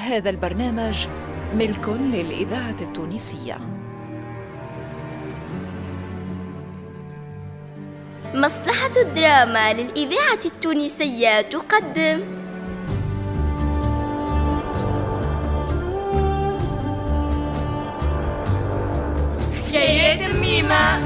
هذا البرنامج ملك للإذاعة التونسية. مصلحة الدراما للإذاعة التونسية تقدم. حكايات ميمة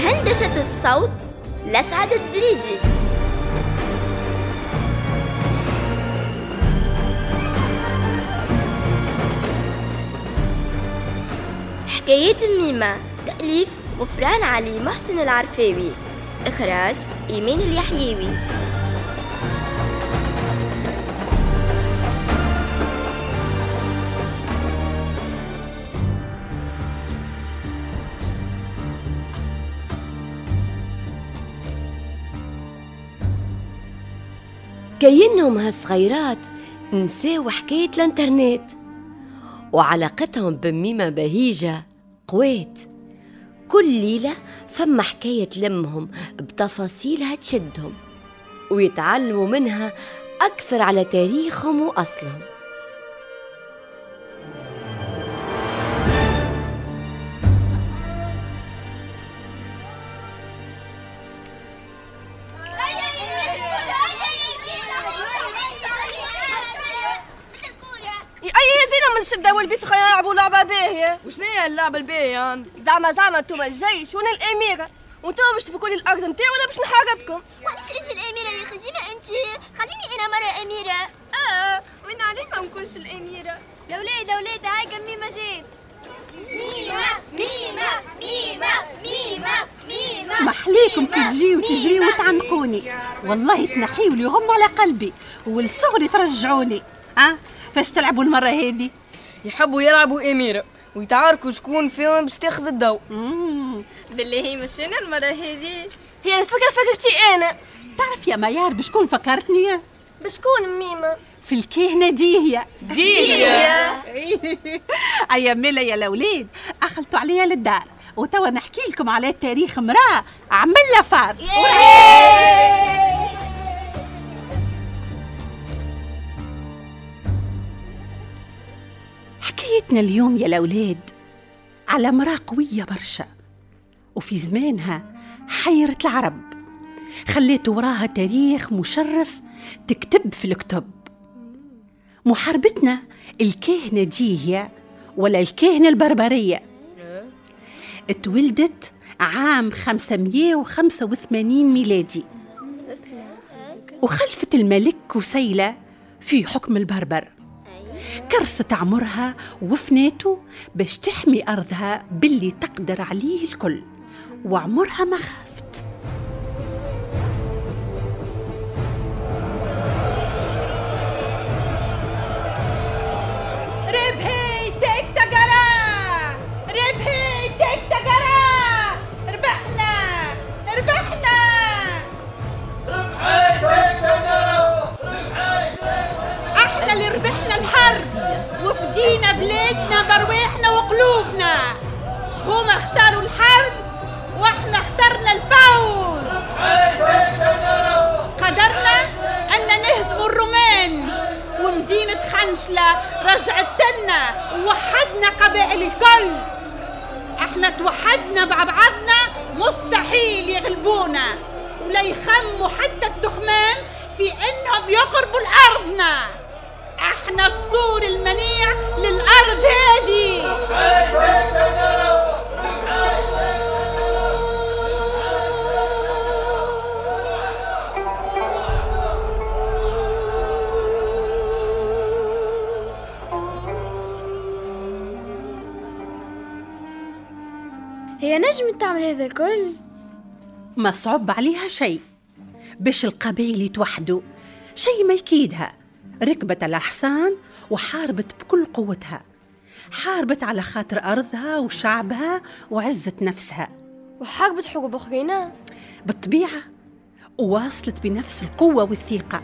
هندسة الصوت لسعد الدريدي. حكايات ميمة تأليف غفران علي محسن العرفاوي. إخراج إيمان اليحيوي. كينهم هالصغيرات. نساو حكاية الانترنت. وعلاقتهم بميمة بهيجة قوات. كل ليلة فما حكاية تلمهم بتفاصيلها تشدهم ويتعلموا منها أكثر على تاريخهم وأصلهم. الشدة والبيس وخلينا نلعبوا لعبة باهية. وشنو هي اللعبة الباهية عندك؟ زعما زعما انتوما الجيش وأنا الأميرة. وانتوما باش تفكوا لي الأرض نتاعي ولا باش نحاربكم؟ وعلاش أنت الأميرة يا أخي ديما أنت؟ خليني أنا مرة أميرة. آه وأنا علي ما نكونش الأميرة؟ يا ولاد يا ولاد هاي كم ميمة جات ميمة ميمة ميمة ميمة ميمة. محليكم كي تجيو تجريو وتعنقوني. والله تنحيوا لي غم على قلبي والصغري ترجعوني. ها؟ فاش تلعبوا المرة هذه؟ يحبوا يلعبوا أميرة ويتعاركوا شكون فيهم باش تاخذ الضوء. مم. بالله هي مش أنا المرة هذه هي الفكرة فكرتي أنا. تعرف يا ميار بشكون فكرتني بشكون ميمة؟ في الكهنة ديهية ديا أيام ملا يا الأولاد أخلتوا عليا للدار. وتوا نحكي لكم على تاريخ امرأة عملها فار. حكايتنا اليوم يا الأولاد على امرأة قوية برشا وفي زمانها حيرت العرب خليت وراها تاريخ مشرف تكتب في الكتب. محاربتنا الكاهنة دي هي ولا الكاهنة البربرية؟ اتولدت عام 585 ميلادي وخلفت الملك كسيلة في حكم البربر. كرست عمرها وفناته باش تحمي أرضها باللي تقدر عليه الكل. وعمرها ما خافت خنشلة رجعت لنا ووحدنا قبائل الكل. إحنا توحدنا مع بعضنا مستحيل يغلبونا. ولا يخموا حتى التخمام في إنهم يقربوا لارضنا هي نجمت تعمل هذا الكل. ما صعب عليها شيء. باش القبائل يتوحدوا شيء ما يكيدها. ركبت على الحصان وحاربت بكل قوتها. حاربت على خاطر أرضها وشعبها وعزة نفسها. وحاربت حروب أخرين بالطبيعة وواصلت بنفس القوة والثقة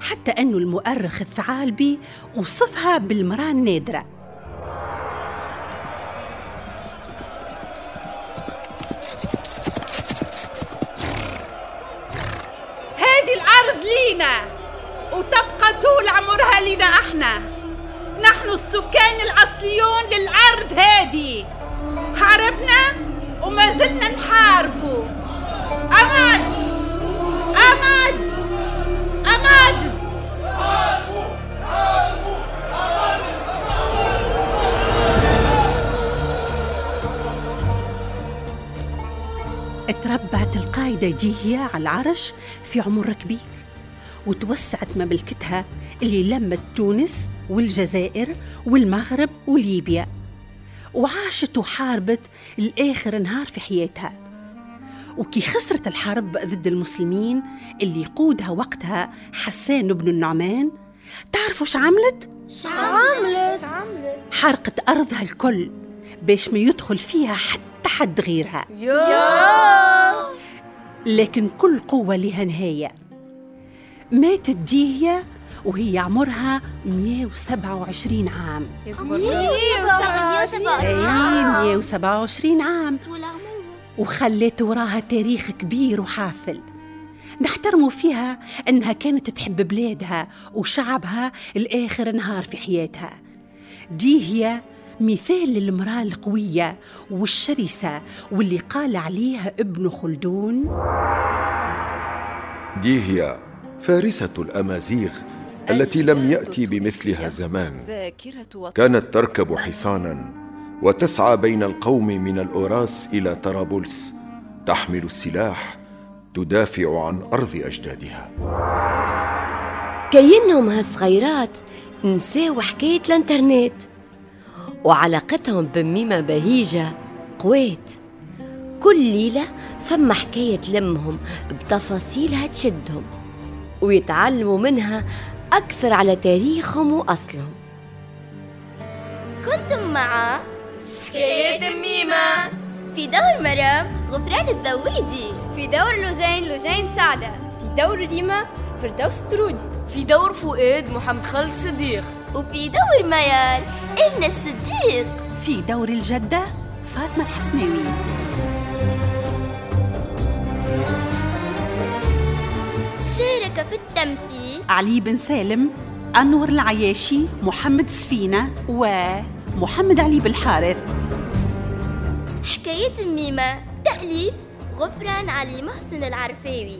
حتى أنه المؤرخ الثعالبي وصفها بالمرأة النادرة. تربعت القايدة جيهية على العرش في عمر كبير وتوسعت مملكتها اللي لمت تونس والجزائر والمغرب وليبيا وعاشت وحاربت لآخر نهار في حياتها وكي خسرت الحرب ضد المسلمين اللي يقودها وقتها حسان بن النعمان تعرفوا شو عملت؟ عملت حرقت أرضها الكل باش ما يدخل فيها حتى حد غيرها. يا. لكن كل قوة لها نهاية. ماتت ديهية وهي عمرها 127 عام. أي 127 عام. وخلت وراها تاريخ كبير وحافل. نحترموا فيها أنها كانت تحب بلادها وشعبها لآخر نهار في حياتها. دي هي مثال للمرأة القوية والشرسة واللي قال عليها ابن خلدون. دي هي فارسة الأمازيغ التي لم يأتي بمثلها زمان. كانت تركب حصانا وتسعى بين القوم من الأوراس إلى طرابلس تحمل السلاح تدافع عن أرض أجدادها. كينهم هالصغيرات نساو حكاية الإنترنت. وعلاقتهم بميمة بهيجة قوات كل ليلة فما حكاية تلمهم بتفاصيلها تشدهم ويتعلموا منها أكثر على تاريخهم وأصلهم. كنتم مع حكايات ميمة. في دور مرام غفران الذويدي. في دور لوجين لوجين سعدة. في دور ريما فردوس ترودي في دور فؤاد محمد خالد صديق. وفي دور ميار إمنة الصديق. في دور الجدة فاطمة الحسناوي شارك في التمثيل. علي بن سالم أنور العياشي محمد سفينة ومحمد علي بالحارث حكاية الميمة تأليف غفران علي محسن العرفاوي.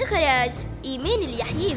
إخراج إيمان اليحيوي.